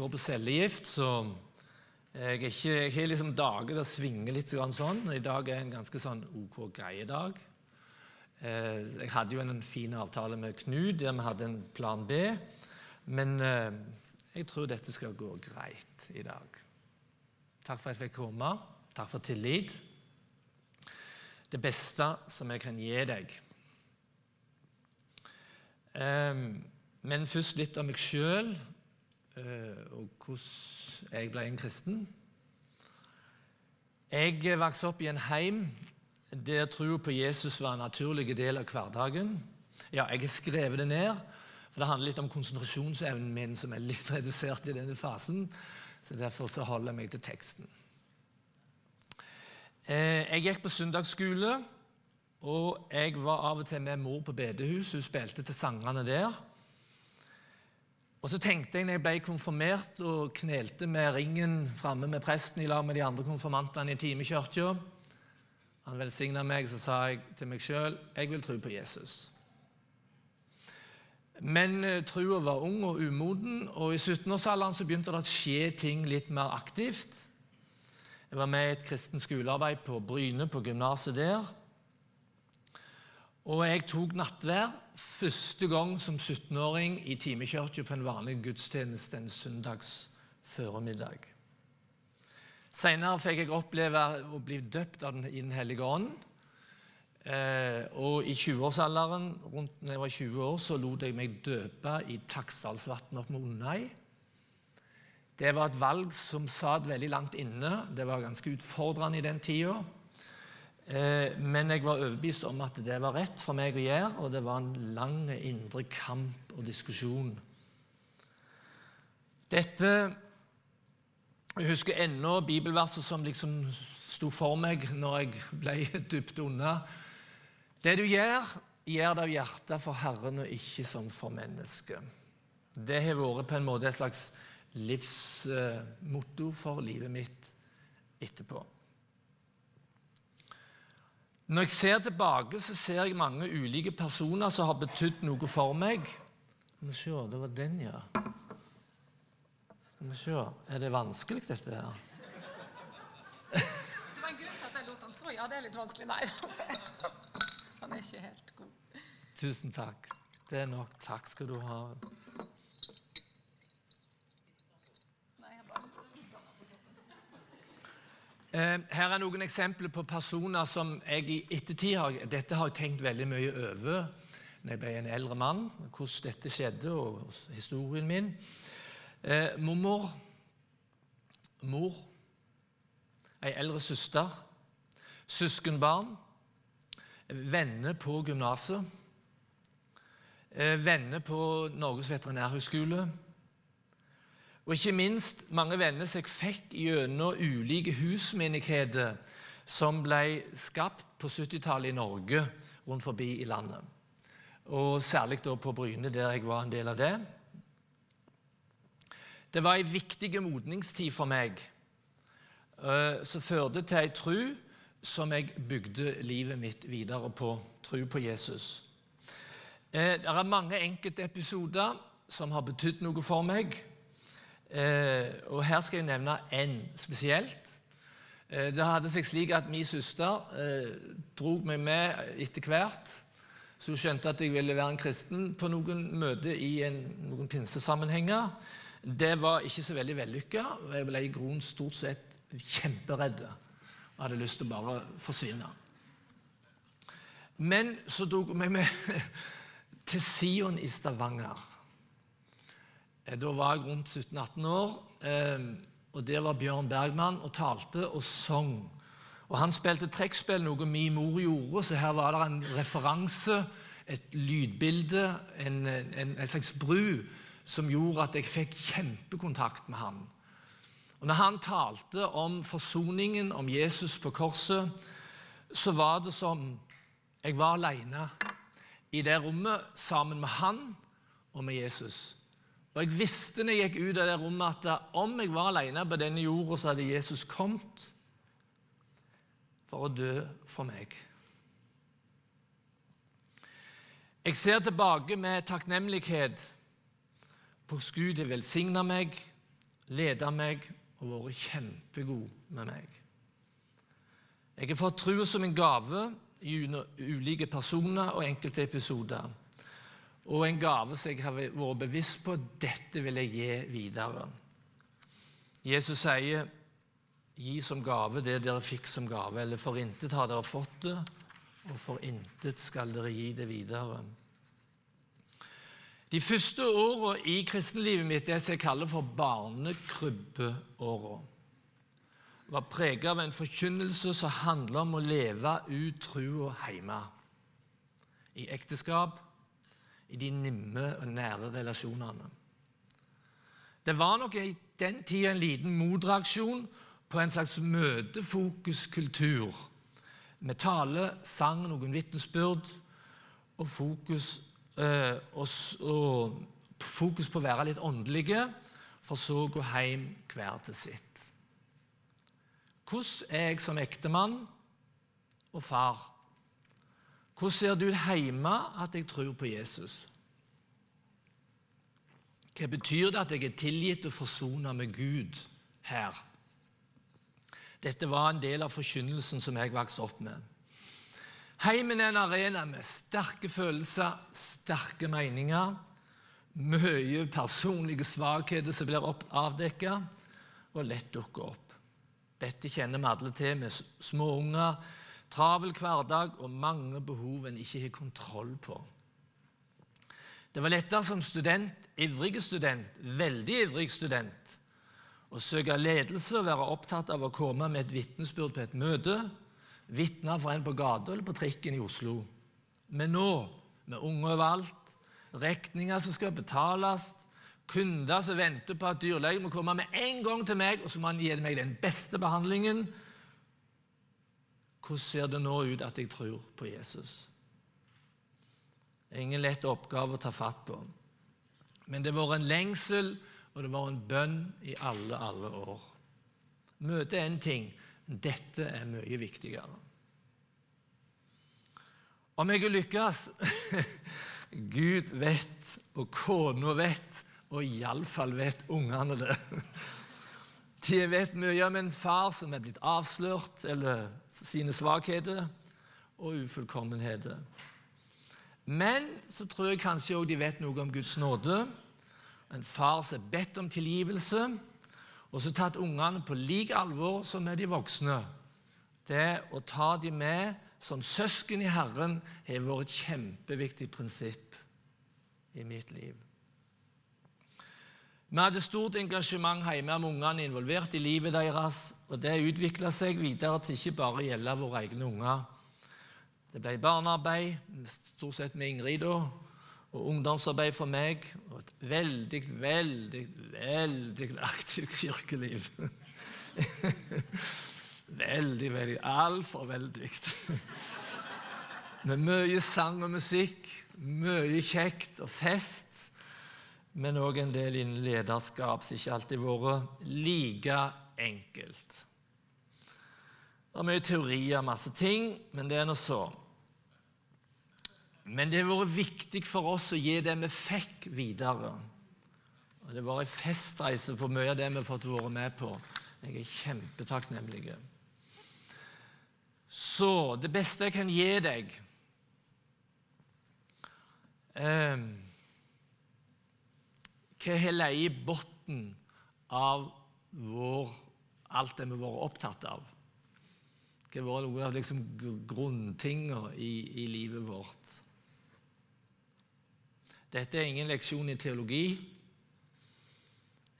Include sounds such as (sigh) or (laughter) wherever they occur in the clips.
går på cellegift, så jeg, ikke, jeg har liksom dager der svinger litt sånn. I dag er en ganske sånn OK greie dag. Eh, jeg hadde jo en fin avtale med Knut der vi hadde en plan B. Men eh, jeg tror dette skal gå greit i dag. Takk for at jeg fikk komme. Takk for tillit. Det beste som jeg kan gi deg. Eh, men først litt om meg sjøl og hvordan jeg ble en kristen. Jeg vokste opp i en heim der troa på Jesus var en naturlig del av hverdagen. Ja, jeg har skrevet det ned, for det handler litt om konsentrasjonsevnen min, som er litt (laughs) redusert i denne fasen. så Derfor så holder jeg meg til teksten. Jeg gikk på søndagsskole, og jeg var av og til med mor på bedehus. Hun spilte til sangene der. Og så tenkte jeg når jeg ble konfirmert og knelte med ringen framme med presten i lag med de andre konfirmantene i timekirka Han velsigna meg, så sa jeg til meg sjøl jeg vil tro på Jesus. Men uh, trua var ung og umoden, og i 17-årsalderen så begynte det å skje ting litt mer aktivt. Jeg var med i et kristent skolearbeid på Bryne, på gymnaset der. Og jeg tok nattvær første gang som 17-åring i timekirka på en vanlig gudstjeneste en søndags formiddag. Senere fikk jeg oppleve å bli døpt av den, i Den hellige ånd. Eh, og i 20-årsalderen, rundt når jeg var 20 år, så lot jeg meg døpe i Taksdalsvatnet opp med Undøy. Det var et valg som satt veldig langt inne. Det var ganske utfordrende i den tida. Eh, men jeg var overbevist om at det var rett for meg å gjøre, og det var en lang indre kamp og diskusjon. Dette Jeg husker ennå bibelverset som liksom sto for meg når jeg ble (laughs) dypt unna. Det du gjør, gjør det av hjertet for Herren og ikke som for mennesket. Det har vært på en måte et slags livsmotto for livet mitt etterpå. Når jeg ser tilbake, så ser jeg mange ulike personer som har betydd noe for meg. Skal vi se, det var den, ja. Skal vi se, Er det vanskelig, dette her? Det var en grunn til at jeg lot han stå. Ja, det er litt vanskelig. Nei. Han er ikke helt god. Tusen takk. Det er nok. Takk skal du ha. Her er noen eksempler på personer som jeg i ettertid har Dette har jeg tenkt veldig mye over når jeg ble en eldre mann, hvordan dette skjedde, og historien min. Eh, mormor, mor, ei eldre søster, søskenbarn, venner på gymnaset, eh, venner på Norges veterinærhøgskole og ikke minst mange venner jeg fikk gjennom ulike husmenigheter som ble skapt på 70-tallet i Norge rundt forbi i landet. Og særlig da på Bryne, der jeg var en del av det. Det var en viktig modningstid for meg uh, som førte til ei tru som jeg bygde livet mitt videre på. Tru på Jesus. Uh, det er mange enkeltepisoder som har betydd noe for meg. Eh, og Her skal jeg nevne én spesielt. Eh, det hadde seg slik at Min søster eh, dro meg med etter hvert. Så hun skjønte at jeg ville være en kristen på noen møter i en, noen pinsesammenhenger. Det var ikke så veldig vellykka. Jeg ble i grunnen stort sett kjemperedd og hadde lyst til å bare forsvinne. Men så dro hun meg med (laughs) til Sion i Stavanger. Eh, da var jeg rundt 17-18 år, ehm, og der var Bjørn Bergman og talte og sang. Og Han spilte trekkspill, noe min mor gjorde, så her var det en referanse, et lydbilde, en, en, en slags bru, som gjorde at jeg fikk kjempekontakt med han. Og Når han talte om forsoningen, om Jesus på korset, så var det som jeg var alene i det rommet sammen med han og med Jesus. Og Jeg visste når jeg gikk ut av det rommet, at om jeg var alene på denne jorda, så hadde Jesus kommet for å dø for meg. Jeg ser tilbake med takknemlighet på hvordan Gud har velsigna meg ledet meg og vært kjempegod med meg. Jeg har fått trua som en gave i ulike personer og enkelte episoder. Og en gave som jeg har vært bevisst på dette vil jeg gi videre. Jesus sier, 'Gi som gave det dere fikk som gave', eller 'for intet har dere fått det', og 'for intet skal dere gi det videre'. De første åra i kristenlivet mitt, det som jeg kaller for barnekrybbeåra, var preget av en forkynnelse som handla om å leve ut trua hjemme. I ekteskap, i de nimme og nære relasjonene. Det var nok i den tida en liten motreaksjon på en slags møtefokuskultur. Med tale, sang, noen vitnesbyrd og fokus, øh, og, og, fokus på å være litt åndelige, for så å gå hjem hver til sitt. Hvordan er jeg som ektemann og far? Hvordan ser det ut hjemme at jeg tror på Jesus? Hva betyr det at jeg er tilgitt og forsona med Gud her? Dette var en del av forkynnelsen som jeg vokste opp med. Heimen er en arena med sterke følelser, sterke meninger, mye personlige svakheter som blir avdekket og lett dukker opp. Dette kjenner vi alle til med småunger, travel hverdag og mange behov en ikke har kontroll på. Det var lettere som student, ivrig student, veldig ivrig student, å søke ledelse og være opptatt av å komme med et vitnesbyrd på et møte, vitne for en på gata eller på trikken i Oslo. Men nå, med unge overalt, regninger som skal betales, kunder som venter på at dyrlegen må komme med en gang til meg, og så må han gi meg den beste behandlingen. Hvordan ser det nå ut at jeg tror på Jesus? Ingen lett oppgave å ta fatt på. Men det har vært en lengsel, og det har vært en bønn i alle, alle år. Møte er en ting, dette er mye viktigere. Om jeg lykkes (laughs) Gud vet, og kona vet, og iallfall vet ungene det. De vet mye om en far som er blitt avslørt, eller sine svakheter og ufullkommenheter. Men så tror jeg kanskje òg de vet noe om Guds nåde. En far som er bedt om tilgivelse, og har tatt ungene på lik alvor som med de voksne. Det å ta dem med som søsken i Herren har vært et kjempeviktig prinsipp i mitt liv. Vi hadde stort engasjement hjemme med ungene involvert i livet deres. og Det utvikla seg videre til ikke bare å gjelde våre egne unger. Det ble barnearbeid, stort sett med Ingrid, og ungdomsarbeid for meg. Og et veldig, veldig, veldig aktivt kirkeliv. (laughs) veldig, veldig Altfor veldig. Med mye sang og musikk, mye kjekt og fest men òg en del innen lederskap som ikke alltid har vært like enkelt. Det er mye teorier, masse ting, men det er nå så. Men det har vært viktig for oss å gi det vi fikk, videre. Og Det vært en festreise for mye av det vi har fått være med på. Jeg er kjempetakknemlig. Så det beste jeg kan gi deg eh, hva har ligget i bunnen av vår, alt det vi har vært opptatt av? Hva har vært noen av liksom grunntingene i, i, livet vårt? Dette er ingen leksjon i teologi.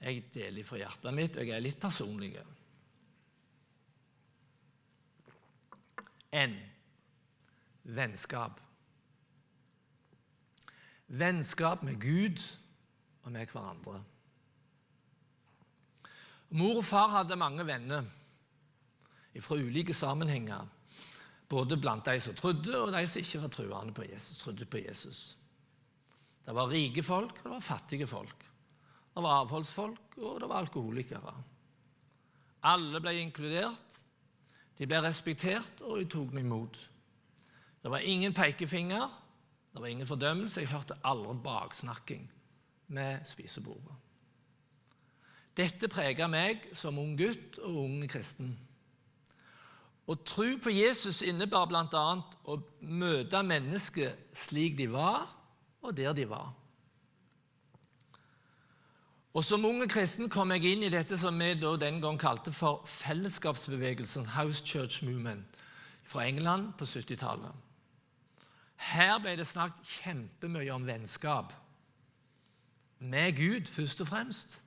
Jeg deler fra hjertet mitt, og jeg er litt personlig. N. Vennskap. Vennskap med Gud og med hverandre. Mor og far hadde mange venner fra ulike sammenhenger. Både blant de som trodde, og de som ikke var troende på Jesus, trodde på Jesus. Det var rike folk, og det var fattige folk. Det var avholdsfolk, og det var alkoholikere. Alle ble inkludert. De ble respektert, og de tok dem imot. Det var ingen pekefinger, det var ingen fordømmelse. Jeg hørte aldri baksnakking med spisebordet. Dette preget meg som ung gutt og ung kristen. Å tro på Jesus innebar bl.a. å møte mennesker slik de var, og der de var. Og Som unge kristen kom jeg inn i dette som vi den gang kalte for fellesskapsbevegelsen House Church Movement fra England på 70-tallet. Her ble det snakket kjempemye om vennskap. Med Gud først og fremst,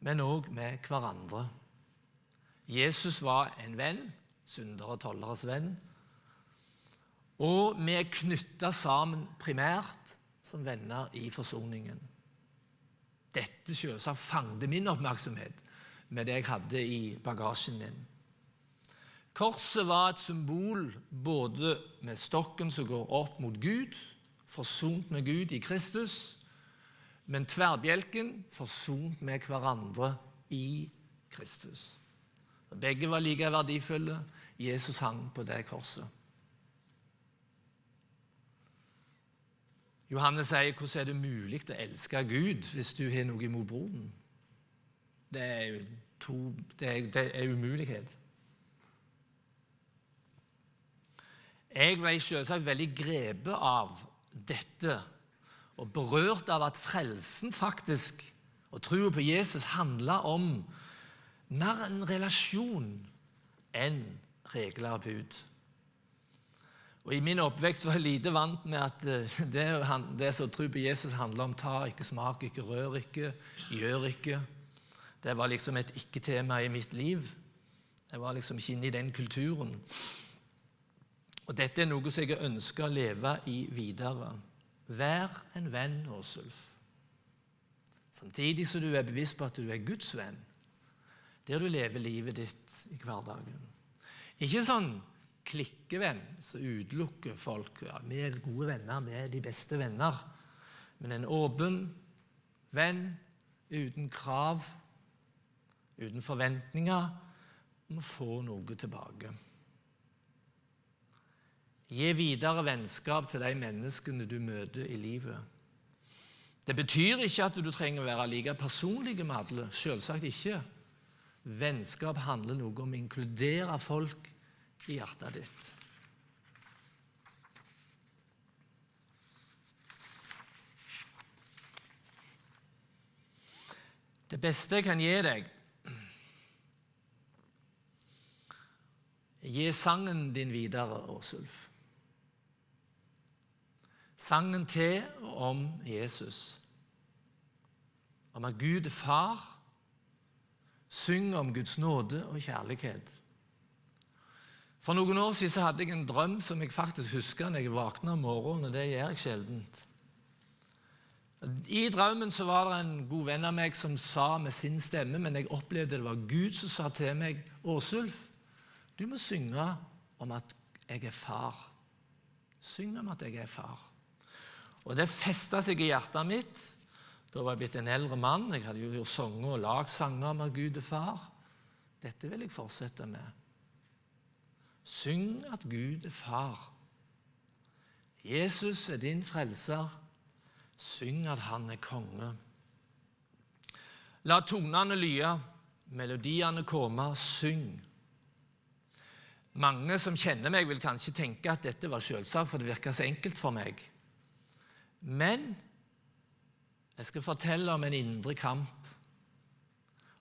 men òg med hverandre. Jesus var en venn, syndere og tolleres venn. Og vi er knytta sammen primært som venner i forsoningen. Dette selvsagt fanget min oppmerksomhet med det jeg hadde i bagasjen min. Korset var et symbol både med stokken som går opp mot Gud, forsont med Gud i Kristus, men tverrbjelken forsont med hverandre i Kristus. Begge var like verdifulle. Jesus hang på det korset. Johannes sier hvordan er det mulig å elske Gud hvis du har noe imot broren? Det er, to, det er, det er umulighet. Jeg ble selvsagt veldig grepet av dette og berørt av at frelsen faktisk, og troen på Jesus, handla om mer en relasjon enn regler og bud. Og I min oppvekst var jeg lite vant med at eh, (laughs) det, det som tror på Jesus, handler om ta ikke, smak ikke, rør ikke, gjør ikke. Det var liksom et ikke-tema i mitt liv. Jeg var liksom ikke inne i den kulturen. Og Dette er noe som jeg ønsker å leve i videre. Vær en venn, Åsulf. Samtidig som du er bevisst på at du er Guds venn, der du lever livet ditt i hverdagen. Ikke sånn klikkevenn som utelukker folk. Ja, 'Vi er gode venner, vi er de beste venner.' Men en åpen venn uten krav, uten forventninger, må få noe tilbake. Gi videre vennskap til de menneskene du møter i livet. Det betyr ikke at du trenger å være like personlig med alle. Selvsagt ikke. Vennskap handler noe om å inkludere folk i hjertet ditt. Det beste jeg kan gi deg Gi sangen din videre, Åsulf. Sangen til og om Jesus. Om at Gud er far. synger om Guds nåde og kjærlighet. For noen år siden hadde jeg en drøm som jeg faktisk husker når jeg våkna om morgenen. og det gjør jeg sjeldent. I drømmen så var det en god venn av meg som sa med sin stemme, men jeg opplevde det var Gud som sa til meg, 'Åsulf, du må synge om at jeg er far.' Syng om at jeg er far. Og Det festa seg i hjertet mitt. Da var jeg blitt en eldre mann. Jeg hadde jo sunget og lagd sanger med Gud er far. Dette vil jeg fortsette med. Syng at Gud er far. Jesus er din frelser. Syng at han er konge. La tonene lye, melodiene komme. Syng. Mange som kjenner meg, vil kanskje tenke at dette var selvsagt, for det virka så enkelt for meg. Men jeg skal fortelle om en indre kamp,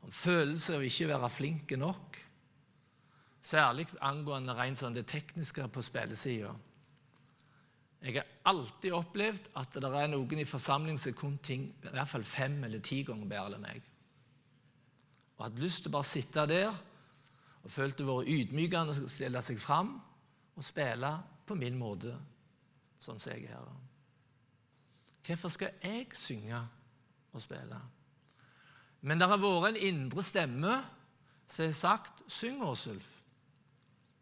om følelse av ikke å være flinke nok Særlig angående rent sånn det tekniske på spillesida. Jeg har alltid opplevd at det er noen i forsamlingen som kun ting i hvert fall fem eller ti ganger bedre enn meg. Og hadde lyst til å bare sitte der og følte det var ydmykende å stille seg fram og spille på min måte, sånn som jeg er her. Hvorfor skal jeg synge og spille? Men det har vært en indre stemme som har sagt 'Syng, Åsulf'.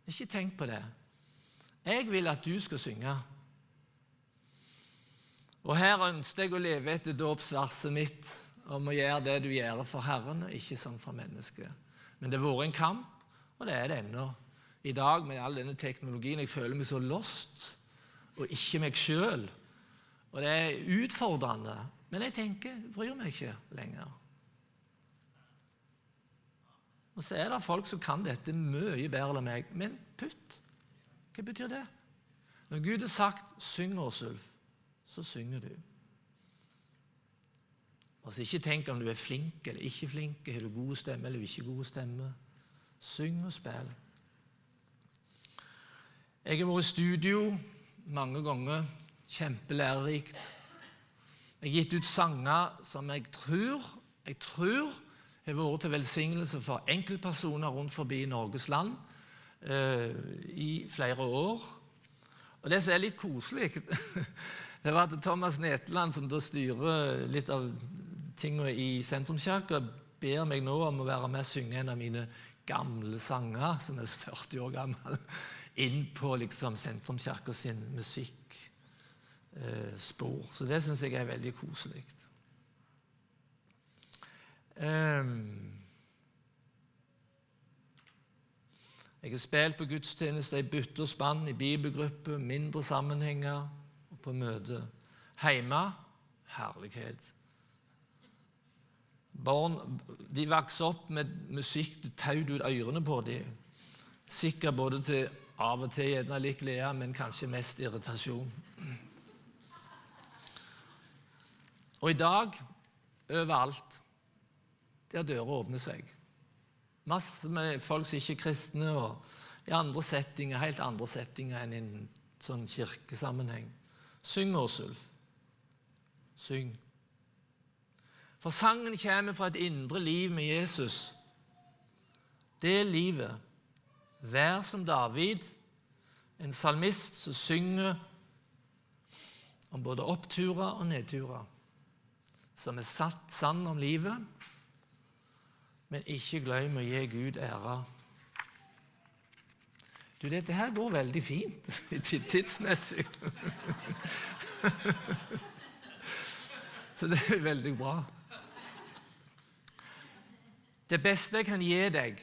Ikke tenk på det. Jeg vil at du skal synge. Og her ønsker jeg å leve etter dåpsverset mitt om å gjøre det du gjør for Herren, og ikke sånn for mennesket. Men det har vært en kamp, og det er det ennå. I dag med all denne teknologien jeg føler meg så lost, og ikke meg sjøl. Og det er utfordrende. Men jeg tenker bryr meg ikke lenger. Og så er det folk som kan dette mye bedre enn meg. Men putt. Hva betyr det? Når Gud har sagt 'syng, Åsulf', så synger du. Altså Ikke tenk om du er flink eller ikke flink, har du god stemme eller ikke god stemme. Syng og spill. Jeg har vært i studio mange ganger. Kjempelærerikt. Jeg har gitt ut sanger som jeg tror, jeg tror har vært til velsignelse for enkeltpersoner rundt forbi Norges land eh, i flere år. Og Det som er litt koselig, (laughs) det var at Thomas Neteland, som da styrer litt av tingene i Sentrumskirka, ber meg nå om å være med og synge en av mine gamle sanger, som er 40 år gammel, (laughs) inn på liksom sin musikkspor. Så det syns jeg er veldig koselig. Um, jeg har spilt på gudstjeneste i bytte og spann, i bibelgruppe, mindre sammenhenger og på møte. Hjemme herlighet. Barn de vokser opp med musikk det taut ut ørene på dem. Sikkert både til av og til gjerne litt glede, men kanskje mest irritasjon. Og i dag, overalt, der dører åpner seg. Masse med folk som ikke er kristne, og i andre settinger, helt andre settinger enn i en sånn kirkesammenheng. Syng, Åsulf. Syng. For sangen kommer fra et indre liv med Jesus. Det livet. Vær som David, en salmist som synger om både oppturer og nedturer. Som er satt sann om livet, men ikke glem å gi Gud ære. Du, dette her går veldig fint (laughs) tidsmessig. (laughs) Så det er veldig bra. Det beste jeg kan gi deg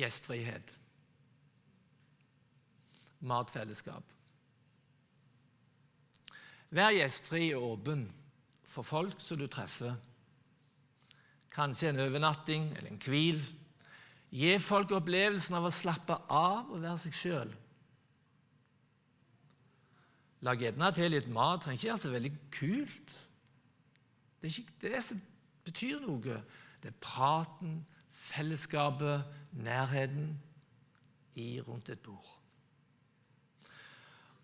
gjestfrihet. Matfellesskap. Vær gjestfri og åpen for folk som du treffer. Kanskje en overnatting eller en hvil. Gi folk opplevelsen av å slappe av og være seg sjøl. Lag gjerne til litt mat. Trenger ikke være så veldig kult. Det er ikke det som betyr noe. Det er praten, fellesskapet, nærheten i rundt et bord.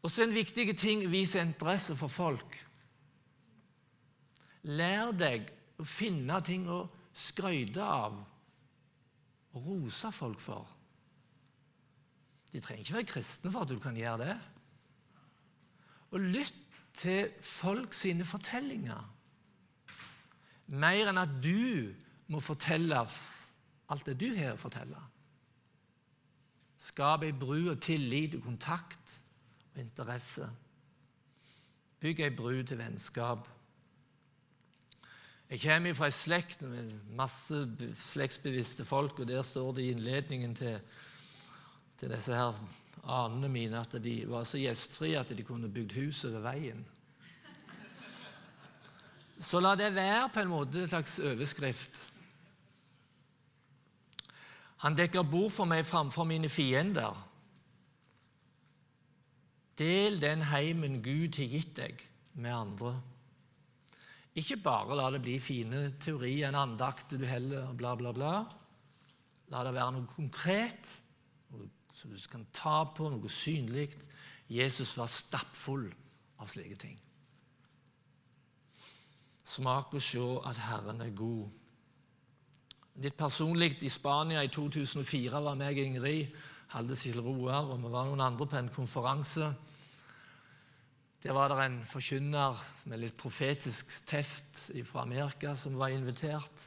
Og så en viktig ting vise interesse for folk. Lær deg å finne ting å skryte av og rose folk for. De trenger ikke være kristne for at du kan gjøre det. Og lytt til folk sine fortellinger. Mer enn at du må fortelle alt det du har å fortelle. Skap ei bru av tillit og kontakt og interesse. Bygg ei bru til vennskap. Jeg kommer fra ei slekt med masse slektsbevisste folk, og der står det i innledningen til, til disse her anene mine at de var så gjestfrie at de kunne bygd hus over veien. Så la det være på en måte en slags overskrift. Han dekker bord for meg framfor mine fiender. Del den heimen Gud har gitt deg, med andre. Ikke bare la det bli fine teorier, en andakt du heller, bla, bla, bla. La det være noe konkret, som du kan ta på, noe synlig. Jesus var stappfull av slike ting. Smak og se at Herren er god. Litt personlig i Spania i 2004 var meg og Ingrid Halde til Roar og vi var noen andre på en konferanse. Der var det en forkynner med litt profetisk teft fra Amerika som var invitert.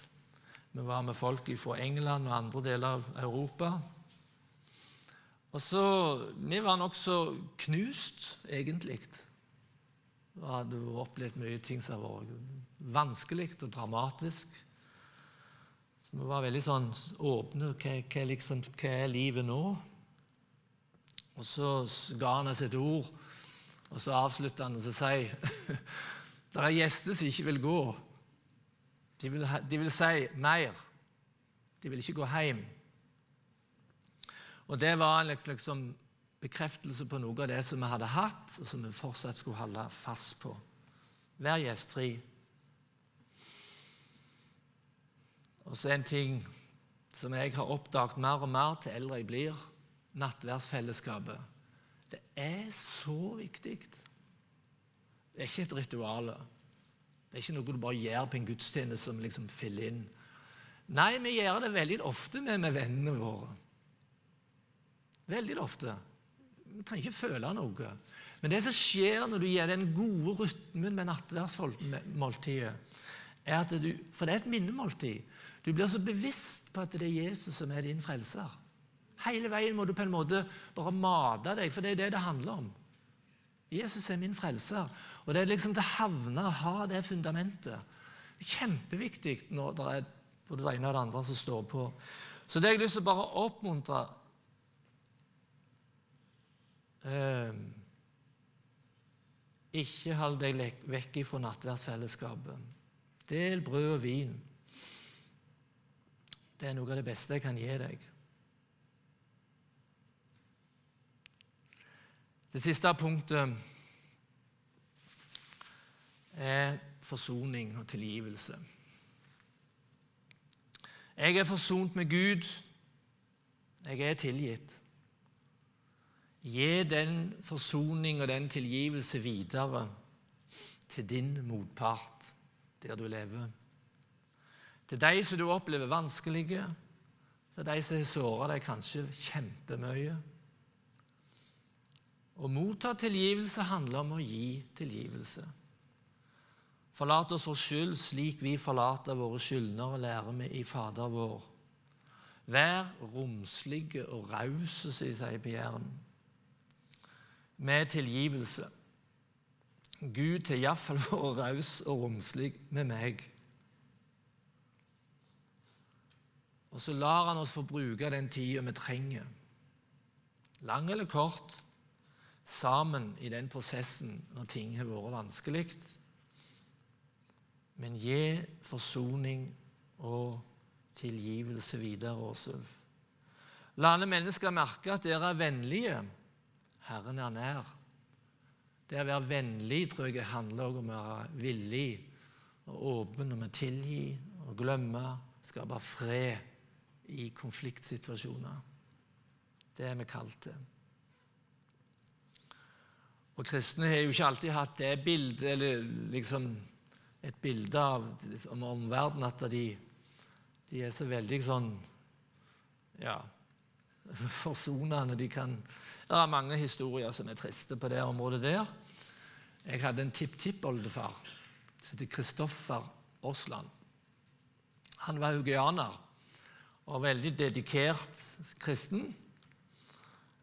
Vi var med folk fra England og andre deler av Europa. Og så, Vi var nokså knust, egentlig. Vi hadde opplevd mye ting som vært vanskelig og dramatisk. Så vi var veldig sånn åpne. Hva, hva, liksom, hva er livet nå? Og så ga han oss et ord, og så avslutter han og så sier (laughs) det er gjester som ikke vil gå. De vil, de vil si mer. De vil ikke gå hjem. Og det var en liksom bekreftelse på noe av det som vi hadde hatt, og som vi fortsatt skulle holde fast på. Vær gjestfri. Og så en ting som jeg har oppdaget mer og mer til eldre jeg blir nattverdsfellesskapet. Det er så viktig. Det er ikke et ritual. Det er ikke noe du bare gjør på en gudstjeneste som liksom fyller inn. Nei, vi gjør det veldig ofte med, med vennene våre. Veldig ofte. Vi trenger ikke føle noe. Men det som skjer når du gir den gode rytmen med nattverdsmåltidet, er at du For det er et minnemåltid. Du blir så bevisst på at det er Jesus som er din frelser. Hele veien må du på en måte bare mate deg, for det er det det handler om. Jesus er min frelser. Og det er liksom til havne å ha det fundamentet. Kjempeviktig når det er både det ene og det andre som står på. Så det har jeg lyst til å bare oppmuntre eh, Ikke hold deg vekk fra nattverdsfellesskapet. Del brød og vin. Det er noe av det beste jeg kan gi deg. Det siste punktet er forsoning og tilgivelse. Jeg er forsont med Gud. Jeg er tilgitt. Gi den forsoning og den tilgivelse videre til din motpart der du lever. Til de som du opplever vanskelige, til de som har såra deg kanskje kjempemye. Å motta tilgivelse handler om å gi tilgivelse. Forlat oss vår skyld slik vi forlater våre skyldnere, lærer vi i Fader vår. Vær romslige og rause, sier Pierren, med tilgivelse. Gud til iallfall være (laughs) raus og romslig med meg. Og så lar han oss få bruke den tida vi trenger, lang eller kort, sammen i den prosessen når ting har vært vanskelig. Men gi forsoning og tilgivelse videre, Åsulf. La alle mennesker merke at dere er vennlige. Herren er nær. Det å være vennlig tror jeg handler også om å være villig og åpen om å tilgi og glemme, skape fred i konfliktsituasjoner. Det er vi kalt til. Og Kristne har jo ikke alltid hatt det bildet, eller liksom et bilde av omverdenen at de, de, er så veldig sånn ja, (laughs) forsonende. De kan, det er mange historier som er triste på det området der. Jeg hadde en tipptippoldefar som het Kristoffer Aasland. Han var haugianer og veldig dedikert kristen.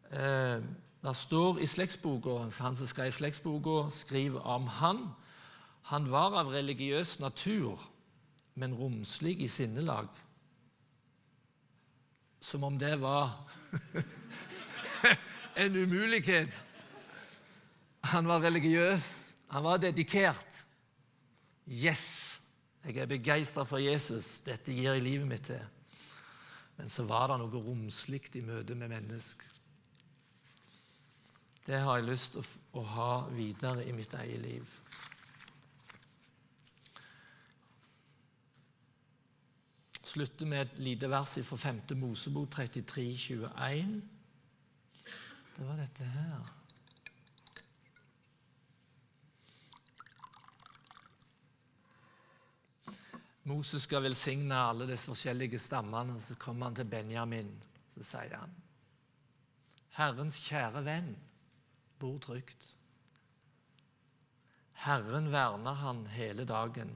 Eh, det står i slektsboka, Han som skrev slektsboka, skriver om han. Han var av religiøs natur, men romslig i sinnelag. Som om det var (laughs) en umulighet. Han var religiøs, han var dedikert. Yes! Jeg er begeistra for Jesus. Dette gir jeg livet mitt til. Men så var det noe romslig i møte med mennesker. Det har jeg lyst til å ha videre i mitt eget liv. Slutter med et lite vers fra 5. Mosebok 33, 21. Det var dette her. Moses skal velsigne alle disse forskjellige stammene. Så kommer han til Benjamin, så sier han Herrens kjære venn bor trygt. Herren verner han hele dagen.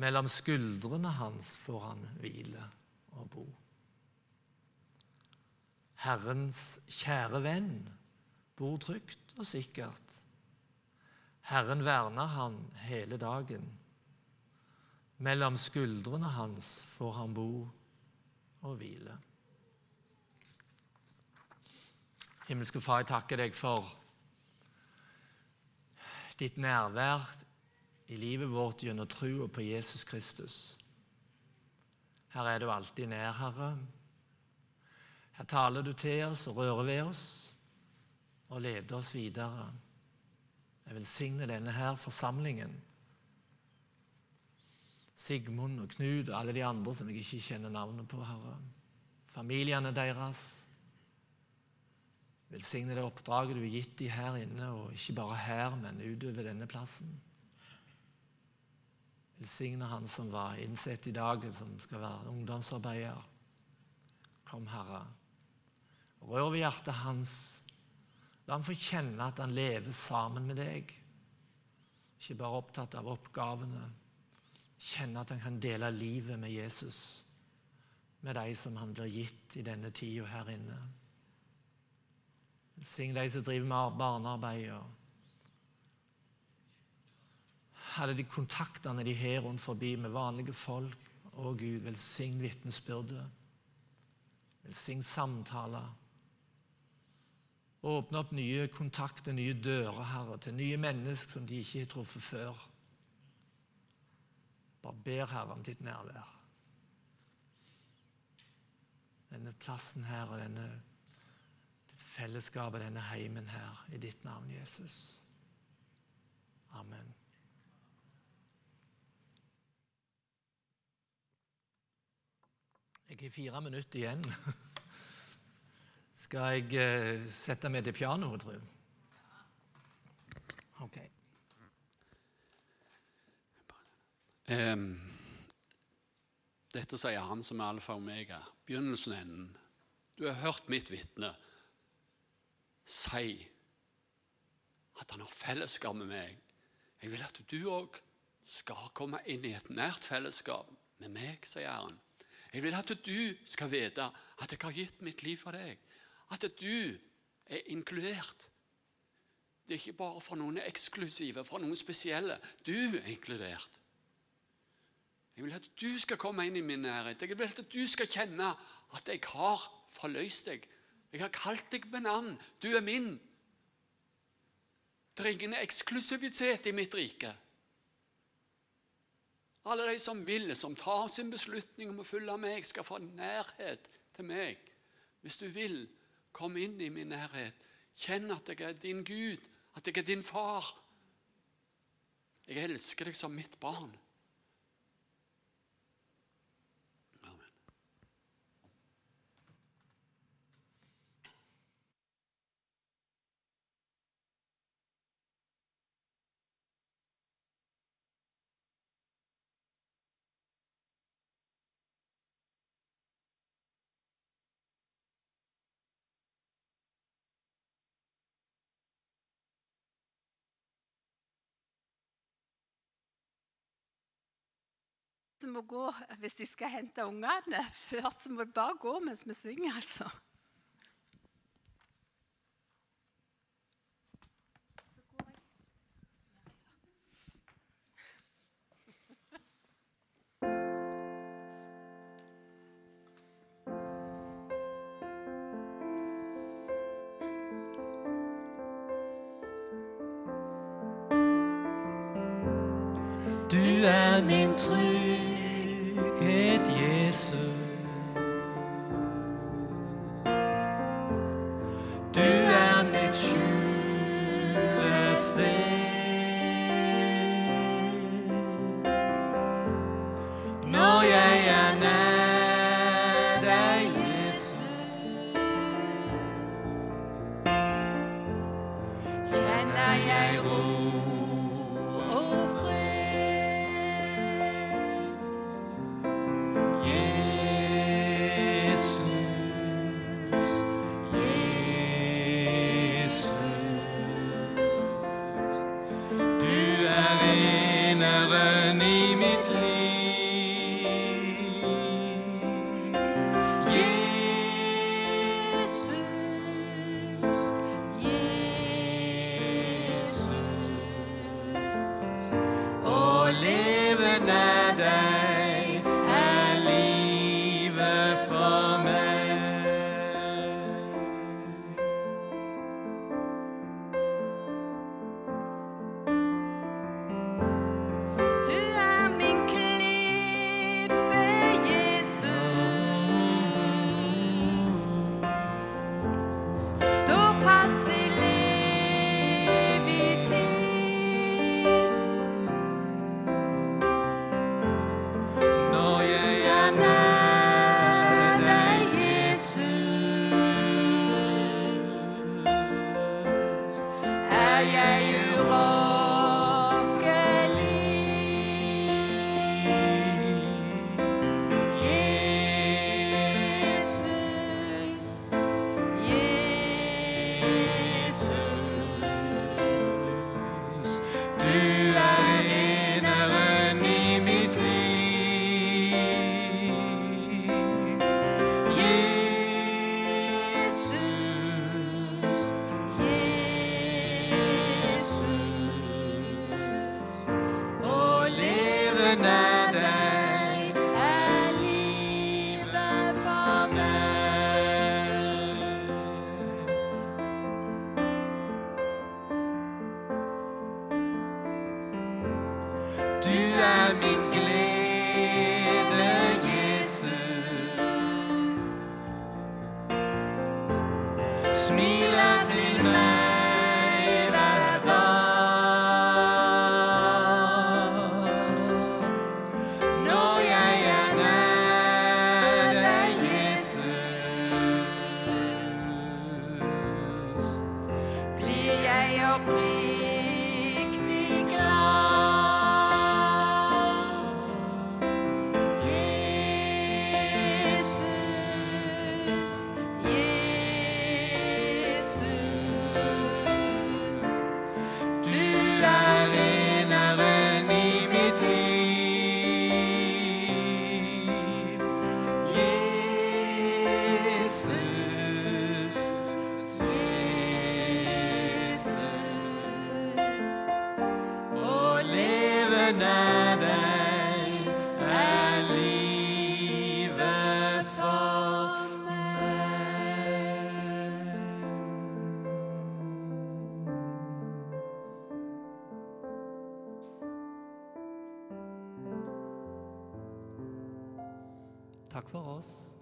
Mellom skuldrene hans får han hvile og bo. Herrens kjære venn bor trygt og sikkert. Herren verner han hele dagen. Mellom skuldrene hans får han bo og hvile. Himmelske Far, jeg takker deg for ditt nærvær i livet vårt gjennom troa på Jesus Kristus. Her er du alltid nær, Herre. Her taler du til oss og rører ved oss og leder oss videre. Jeg velsigner denne her forsamlingen. Sigmund og Knut og alle de andre som jeg ikke kjenner navnet på, Herre. Familiene deres. Velsigne det oppdraget du har gitt dem her inne, og ikke bare her, men utover denne plassen. Velsigne han som var innsett i dag, som skal være ungdomsarbeider. Kom, Herre. Rør ved hjertet hans. La ham få kjenne at han lever sammen med deg. Ikke bare opptatt av oppgavene. Kjenne at han kan dele livet med Jesus, med de som han blir gitt i denne tida her inne. Velsign de som driver med barnearbeid. og alle de kontaktene de har rundt forbi med vanlige folk. Å Gud, velsign vitnesbyrdet. Velsign samtaler. Åpne opp nye kontakter, nye dører, Herre, til nye mennesker som de ikke har truffet før. Bare ber, Herre, om ditt nærvær. Denne plassen her og denne, fellesskapet, denne heimen her, i ditt navn, Jesus. Amen. Jeg har fire minutter igjen. Skal jeg uh, sette meg til pianoet, jeg? Ok. Um, dette sier han som er alfa og omega, begynnelsen og enden. Du har hørt mitt vitne si at han har fellesskap med meg. Jeg vil at du òg skal komme inn i et nært fellesskap med meg, sier han. Jeg vil at du skal vite at jeg har gitt mitt liv for deg. At du er inkludert. Det er ikke bare for noen eksklusive, for noen spesielle. Du er inkludert. Jeg vil at du skal komme inn i min nærhet. Jeg vil at du skal kjenne at jeg har forløst deg. Jeg har kalt deg med navn. Du er min. Det er ingen eksklusivitet i mitt rike. Alle de som vil, som tar sin beslutning om å følge meg, skal få nærhet til meg. Hvis du vil, kom inn i min nærhet. Kjenn at jeg er din Gud, at jeg er din far. Jeg elsker deg som mitt barn. Som må gå hvis de skal hente ungene. før, så må de bare gå mens vi synger, altså. Du er min trygghet, Jesus. na da.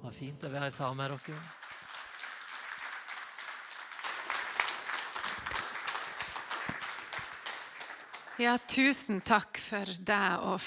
var fint å være sammen med dere. Ja, tusen takk for deg og